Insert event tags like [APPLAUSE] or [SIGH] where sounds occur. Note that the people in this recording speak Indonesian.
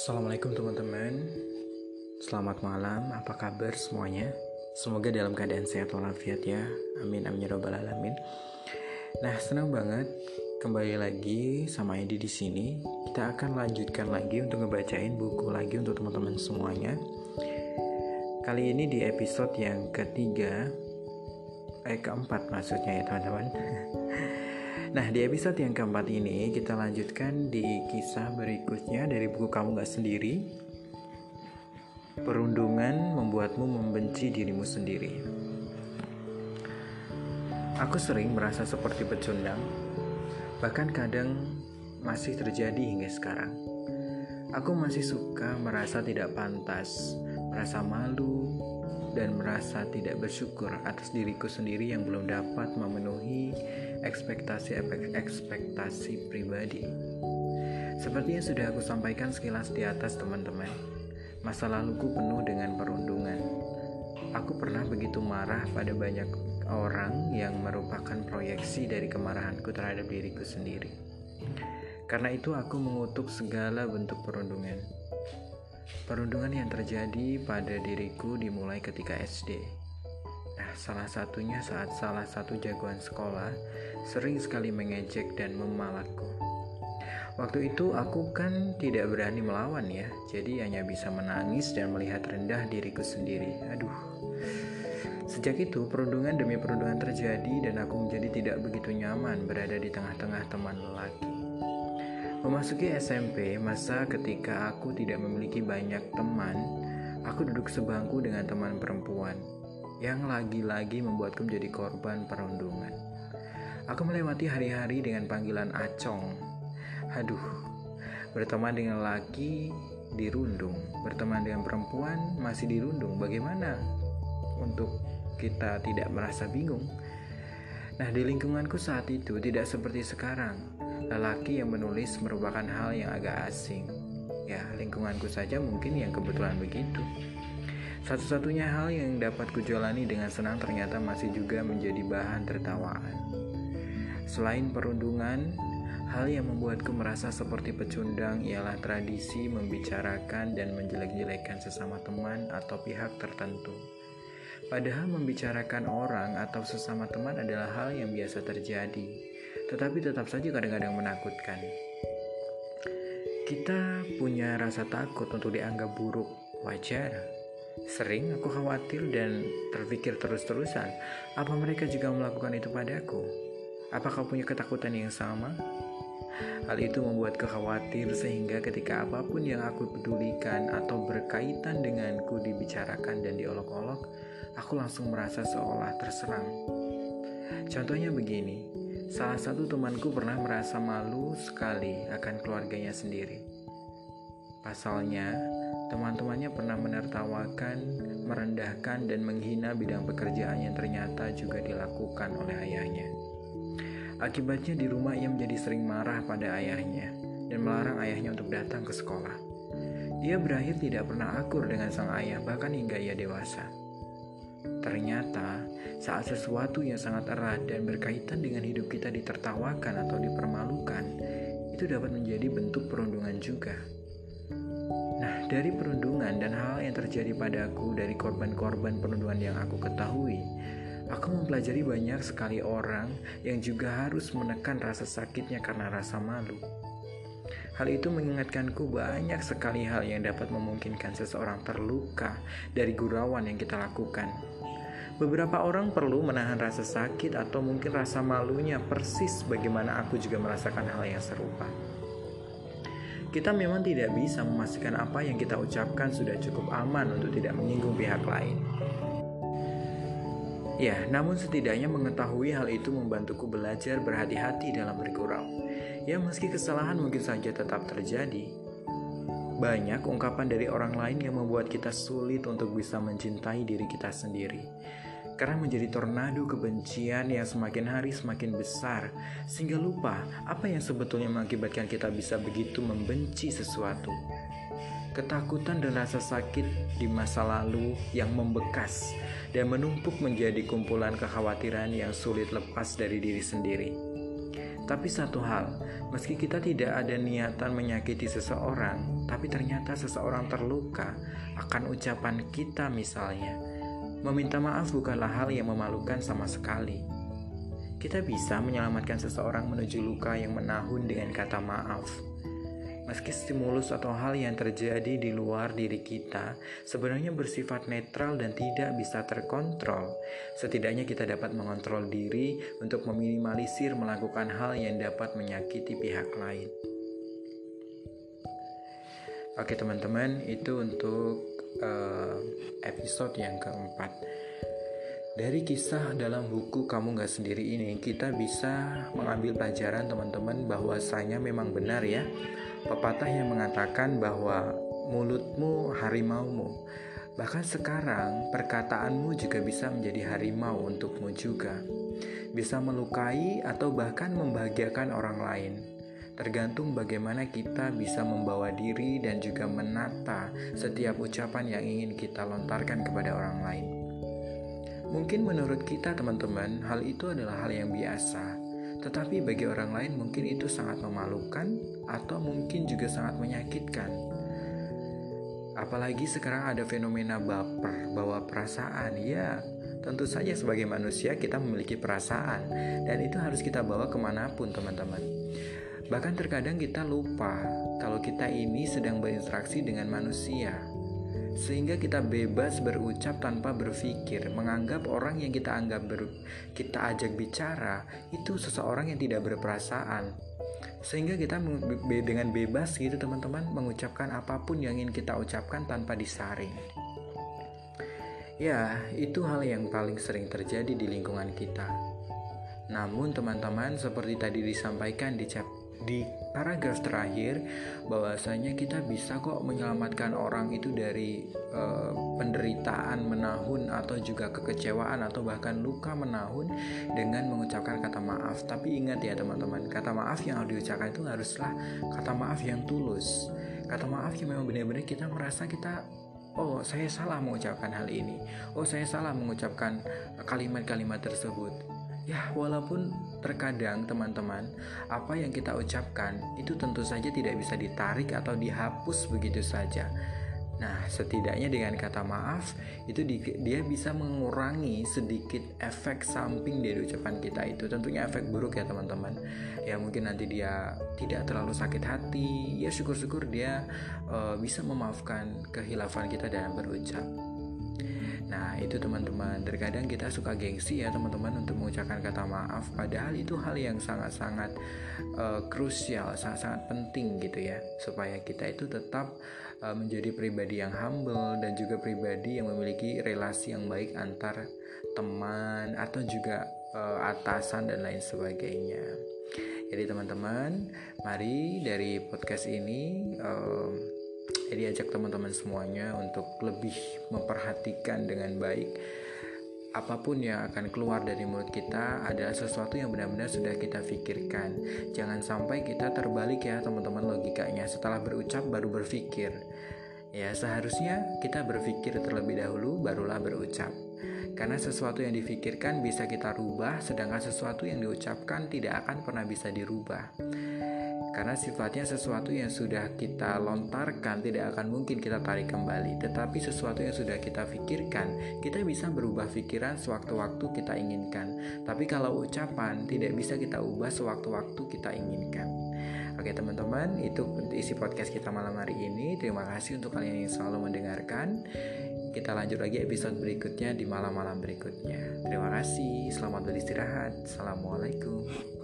Assalamualaikum teman-teman Selamat malam, apa kabar semuanya? Semoga dalam keadaan sehat walafiat ya Amin, amin, ya robbal alamin Nah, senang banget kembali lagi sama Edi di sini. Kita akan lanjutkan lagi untuk ngebacain buku lagi untuk teman-teman semuanya. Kali ini di episode yang ketiga, eh keempat maksudnya ya teman-teman. [LAUGHS] Nah, di episode yang keempat ini kita lanjutkan di kisah berikutnya dari buku Kamu Gak Sendiri. Perundungan membuatmu membenci dirimu sendiri. Aku sering merasa seperti pecundang, bahkan kadang masih terjadi hingga sekarang. Aku masih suka merasa tidak pantas, merasa malu, dan merasa tidak bersyukur atas diriku sendiri yang belum dapat memenuhi ekspektasi-ekspektasi pribadi. Seperti yang sudah aku sampaikan sekilas di atas teman-teman, masa laluku penuh dengan perundungan. Aku pernah begitu marah pada banyak orang yang merupakan proyeksi dari kemarahanku terhadap diriku sendiri. Karena itu aku mengutuk segala bentuk perundungan. Perundungan yang terjadi pada diriku dimulai ketika SD. Nah, salah satunya saat salah satu jagoan sekolah sering sekali mengejek dan memalakku. Waktu itu aku kan tidak berani melawan ya, jadi hanya bisa menangis dan melihat rendah diriku sendiri. Aduh. Sejak itu, perundungan demi perundungan terjadi dan aku menjadi tidak begitu nyaman berada di tengah-tengah teman lelaki. Memasuki SMP, masa ketika aku tidak memiliki banyak teman, aku duduk sebangku dengan teman perempuan yang lagi-lagi membuatku menjadi korban perundungan. Aku melewati hari-hari dengan panggilan acong. Aduh, berteman dengan laki dirundung, berteman dengan perempuan masih dirundung. Bagaimana untuk kita tidak merasa bingung? Nah, di lingkunganku saat itu tidak seperti sekarang. Lelaki yang menulis merupakan hal yang agak asing. Ya, lingkunganku saja mungkin yang kebetulan begitu. Satu-satunya hal yang dapat kujalani dengan senang ternyata masih juga menjadi bahan tertawaan. Selain perundungan, hal yang membuatku merasa seperti pecundang ialah tradisi membicarakan dan menjelek-jelekan sesama teman atau pihak tertentu. Padahal membicarakan orang atau sesama teman adalah hal yang biasa terjadi, tetapi tetap saja kadang-kadang menakutkan. Kita punya rasa takut untuk dianggap buruk, wajar. Sering aku khawatir dan terpikir terus-terusan, apa mereka juga melakukan itu padaku? Apakah punya ketakutan yang sama? Hal itu membuat khawatir sehingga ketika apa pun yang aku pedulikan atau berkaitan denganku dibicarakan dan diolok-olok, aku langsung merasa seolah terserang. Contohnya begini, salah satu temanku pernah merasa malu sekali akan keluarganya sendiri. Pasalnya, teman-temannya pernah menertawakan, merendahkan, dan menghina bidang pekerjaan yang ternyata juga dilakukan oleh ayahnya. Akibatnya di rumah ia menjadi sering marah pada ayahnya dan melarang ayahnya untuk datang ke sekolah. Ia berakhir tidak pernah akur dengan sang ayah bahkan hingga ia dewasa. Ternyata saat sesuatu yang sangat erat dan berkaitan dengan hidup kita ditertawakan atau dipermalukan, itu dapat menjadi bentuk perundungan juga. Nah, dari perundungan dan hal yang terjadi padaku dari korban-korban perundungan yang aku ketahui, Aku mempelajari banyak sekali orang yang juga harus menekan rasa sakitnya karena rasa malu. Hal itu mengingatkanku banyak sekali hal yang dapat memungkinkan seseorang terluka dari gurauan yang kita lakukan. Beberapa orang perlu menahan rasa sakit atau mungkin rasa malunya persis bagaimana aku juga merasakan hal yang serupa. Kita memang tidak bisa memastikan apa yang kita ucapkan sudah cukup aman untuk tidak menyinggung pihak lain. Ya, namun setidaknya mengetahui hal itu membantuku belajar berhati-hati dalam bergurau. Ya, meski kesalahan mungkin saja tetap terjadi. Banyak ungkapan dari orang lain yang membuat kita sulit untuk bisa mencintai diri kita sendiri. Karena menjadi tornado kebencian yang semakin hari semakin besar, sehingga lupa apa yang sebetulnya mengakibatkan kita bisa begitu membenci sesuatu ketakutan dan rasa sakit di masa lalu yang membekas dan menumpuk menjadi kumpulan kekhawatiran yang sulit lepas dari diri sendiri. Tapi satu hal, meski kita tidak ada niatan menyakiti seseorang, tapi ternyata seseorang terluka akan ucapan kita misalnya. Meminta maaf bukanlah hal yang memalukan sama sekali. Kita bisa menyelamatkan seseorang menuju luka yang menahun dengan kata maaf. Meski stimulus atau hal yang terjadi di luar diri kita sebenarnya bersifat netral dan tidak bisa terkontrol, setidaknya kita dapat mengontrol diri untuk meminimalisir melakukan hal yang dapat menyakiti pihak lain. Oke, teman-teman, itu untuk uh, episode yang keempat. Dari kisah dalam buku Kamu Gak Sendiri ini, kita bisa mengambil pelajaran teman-teman bahwasanya memang benar ya Pepatah yang mengatakan bahwa mulutmu harimaumu. Bahkan sekarang perkataanmu juga bisa menjadi harimau untukmu juga. Bisa melukai atau bahkan membahagiakan orang lain. Tergantung bagaimana kita bisa membawa diri dan juga menata setiap ucapan yang ingin kita lontarkan kepada orang lain. Mungkin menurut kita, teman-teman, hal itu adalah hal yang biasa, tetapi bagi orang lain mungkin itu sangat memalukan atau mungkin juga sangat menyakitkan. Apalagi sekarang ada fenomena baper, bawa perasaan. Ya, tentu saja sebagai manusia kita memiliki perasaan dan itu harus kita bawa ke mana pun teman-teman. Bahkan terkadang kita lupa kalau kita ini sedang berinteraksi dengan manusia sehingga kita bebas berucap tanpa berpikir, menganggap orang yang kita anggap ber, kita ajak bicara itu seseorang yang tidak berperasaan. Sehingga kita dengan bebas gitu teman-teman mengucapkan apa pun yang ingin kita ucapkan tanpa disaring. Ya, itu hal yang paling sering terjadi di lingkungan kita. Namun teman-teman seperti tadi disampaikan di chapter di paragraf terakhir bahwasanya kita bisa kok menyelamatkan orang itu dari uh, penderitaan menahun atau juga kekecewaan atau bahkan luka menahun dengan mengucapkan kata maaf. Tapi ingat ya teman-teman, kata maaf yang harus diucapkan itu haruslah kata maaf yang tulus. Kata maaf yang memang benar-benar kita merasa kita Oh, saya salah mengucapkan hal ini. Oh, saya salah mengucapkan kalimat-kalimat tersebut Ya, walaupun terkadang teman-teman, apa yang kita ucapkan itu tentu saja tidak bisa ditarik atau dihapus begitu saja. Nah, setidaknya dengan kata maaf itu di, dia bisa mengurangi sedikit efek samping dari ucapan kita itu. Tentunya efek buruk ya teman-teman. Ya mungkin nanti dia tidak terlalu sakit hati. Ya syukur-syukur dia uh, bisa memaafkan kehilafan kita dalam berucap. Nah, itu teman-teman. Terkadang kita suka gengsi ya, teman-teman, untuk mengucapkan kata maaf, padahal itu hal yang sangat-sangat uh, krusial, sangat-sangat penting gitu ya, supaya kita itu tetap uh, menjadi pribadi yang humble dan juga pribadi yang memiliki relasi yang baik antar teman atau juga uh, atasan dan lain sebagainya. Jadi teman-teman, mari dari podcast ini uh, jadi ajak teman-teman semuanya untuk lebih memperhatikan dengan baik apa pun yang akan keluar dari mulut kita adalah sesuatu yang benar-benar sudah kita pikirkan. Jangan sampai kita terbalik ya teman-teman logikanya. Setelah berucap baru berpikir. Ya, seharusnya kita berpikir terlebih dahulu barulah berucap. Karena sesuatu yang difikirkan bisa kita rubah, sedangkan sesuatu yang diucapkan tidak akan pernah bisa dirubah karena sifatnya sesuatu yang sudah kita lontarkan tidak akan mungkin kita tarik kembali. Tetapi sesuatu yang sudah kita pikirkan kita bisa berubah pikiran sewaktu-waktu kita inginkan. Tapi kalau ucapan tidak bisa kita ubah sewaktu-waktu kita inginkan. Oke teman-teman itu isi podcast kita malam hari ini. Terima kasih untuk kalian yang selalu mendengarkan. Kita lanjut lagi episode berikutnya di malam-malam berikutnya. Terima kasih, selamat beristirahat. Assalamualaikum